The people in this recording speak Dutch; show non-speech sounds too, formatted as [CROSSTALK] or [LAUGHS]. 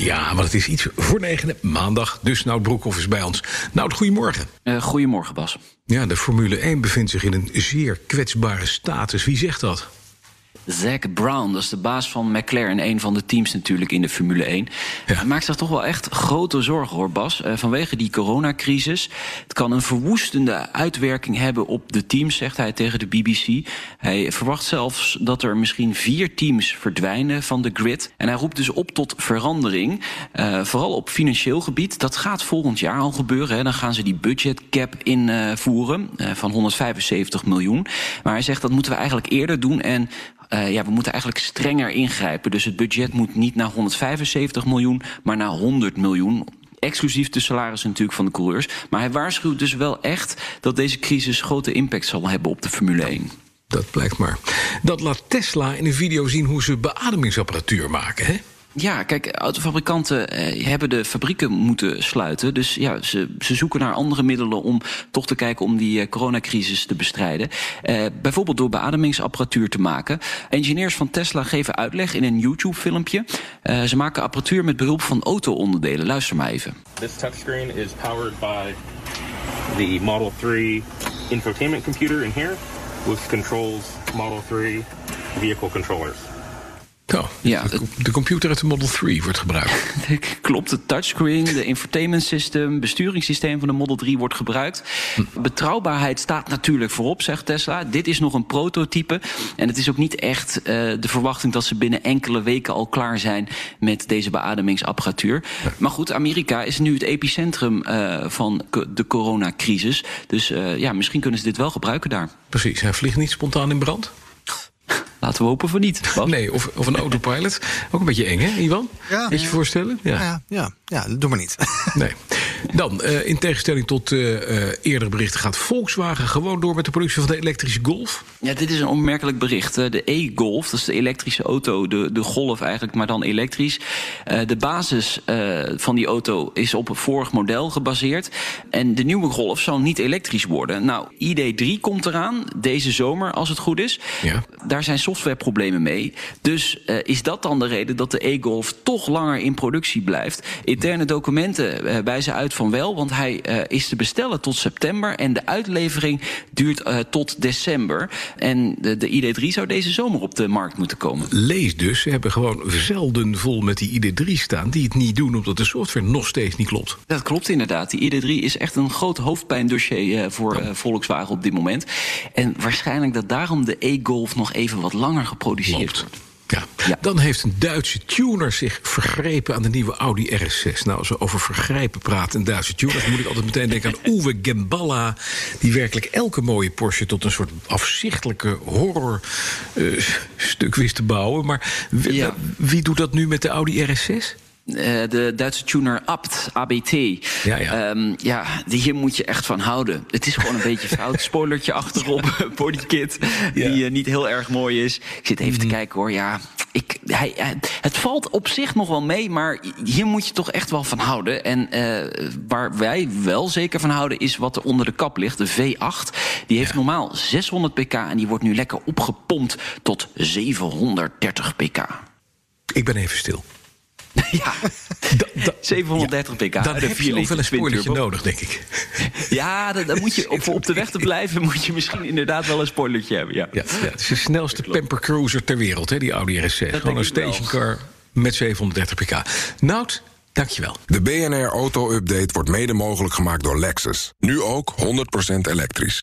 Ja, want het is iets voor negen maandag. Dus Nout Broekhoff is bij ons. Nout, goedemorgen. Uh, goedemorgen, Bas. Ja, de Formule 1 bevindt zich in een zeer kwetsbare status. Wie zegt dat? Zack Brown, dat is de baas van McLaren, een van de teams natuurlijk in de Formule 1. Ja. Hij maakt zich toch wel echt grote zorgen hoor, Bas. Uh, vanwege die coronacrisis. Het kan een verwoestende uitwerking hebben op de teams, zegt hij tegen de BBC. Hij verwacht zelfs dat er misschien vier teams verdwijnen van de grid. En hij roept dus op tot verandering. Uh, vooral op financieel gebied. Dat gaat volgend jaar al gebeuren. Hè. Dan gaan ze die budgetcap invoeren uh, van 175 miljoen. Maar hij zegt dat moeten we eigenlijk eerder doen. En uh, ja, we moeten eigenlijk strenger ingrijpen. Dus het budget moet niet naar 175 miljoen, maar naar 100 miljoen. Exclusief de salarissen natuurlijk van de coureurs. Maar hij waarschuwt dus wel echt dat deze crisis grote impact zal hebben op de Formule 1. Dat blijkt maar. Dat laat Tesla in een video zien hoe ze beademingsapparatuur maken, hè? Ja, kijk, autofabrikanten eh, hebben de fabrieken moeten sluiten. Dus ja, ze, ze zoeken naar andere middelen om toch te kijken om die eh, coronacrisis te bestrijden. Eh, bijvoorbeeld door beademingsapparatuur te maken. Engineers van Tesla geven uitleg in een YouTube-filmpje. Uh, ze maken apparatuur met behulp van auto-onderdelen. Luister maar even. This touchscreen is powered by the Model 3 infotainment computer in here, which controls Model 3 vehicle controllers. Oh, ja, de, de, computer uit de Model 3 wordt gebruikt. [LAUGHS] Klopt, de touchscreen, de infotainment system, besturingssysteem van de Model 3 wordt gebruikt. Hm. Betrouwbaarheid staat natuurlijk voorop, zegt Tesla. Dit is nog een prototype. En het is ook niet echt uh, de verwachting dat ze binnen enkele weken al klaar zijn met deze beademingsapparatuur. Ja. Maar goed, Amerika is nu het epicentrum uh, van de coronacrisis. Dus uh, ja, misschien kunnen ze dit wel gebruiken daar. Precies, hij vliegt niet spontaan in brand? Laten we hopen voor niet. Nee, of, of een autopilot. Ook een beetje eng, hè, Ivan? Ja. Je je voorstellen? Ja, ja, ja, ja doe maar niet. Nee. Dan, uh, in tegenstelling tot uh, eerdere berichten, gaat Volkswagen gewoon door met de productie van de elektrische Golf? Ja, dit is een opmerkelijk bericht. De e-Golf, dat is de elektrische auto, de, de Golf eigenlijk, maar dan elektrisch. de basis van die auto is op een vorig model gebaseerd. En de nieuwe Golf zal niet elektrisch worden. Nou, ID3 komt eraan deze zomer, als het goed is. Ja. Daar zijn softwareproblemen mee. Dus is dat dan de reden dat de e-Golf toch langer in productie blijft? Interne documenten uh, wijzen uit van wel, want hij uh, is te bestellen tot september en de uitlevering duurt tot december. En de, de ID3 zou deze zomer op de markt moeten komen. Lees dus, ze hebben gewoon zelden vol met die ID3 staan die het niet doen omdat de software nog steeds niet klopt. Dat klopt inderdaad. Die ID3 is echt een groot hoofdpijndossier voor ja. Volkswagen op dit moment. En waarschijnlijk dat daarom de e-Golf nog even wat langer geproduceerd Loopt. Ja. ja. Dan heeft een Duitse tuner zich vergrepen aan de nieuwe Audi RS6. Nou, als we over vergrijpen praten en Duitse tuners... moet ik altijd meteen denken aan [LAUGHS] Uwe Gemballa... die werkelijk elke mooie Porsche tot een soort afzichtelijke horror uh, stuk wist te bouwen. Maar wie, ja. wie doet dat nu met de Audi RS6? Uh, de Duitse tuner Abt, ABT. Ja, ja. Um, ja, hier moet je echt van houden. Het is gewoon een beetje fout. [LAUGHS] Spoilertje achterop, bodykit, ja. [LAUGHS] die uh, niet heel erg mooi is. Ik zit even mm. te kijken hoor, ja... Ik, hij, hij, het valt op zich nog wel mee, maar hier moet je toch echt wel van houden. En uh, waar wij wel zeker van houden is wat er onder de kap ligt. De V8, die heeft ja. normaal 600 pk en die wordt nu lekker opgepompt tot 730 pk. Ik ben even stil. [LAUGHS] Ja, da, da, 730 pk. Dan heb je nog wel een spoilertje nodig, denk ik. [LAUGHS] Ja, dan, dan moet je, op, op de weg te blijven... moet je misschien inderdaad wel een spoilertje hebben. Ja, ja, ja het is de snelste pamper cruiser ter wereld, hè, die Audi RS6. Gewoon een stationcar met 730 pk. Nout, dankjewel. De BNR Auto Update wordt mede mogelijk gemaakt door Lexus. Nu ook 100% elektrisch.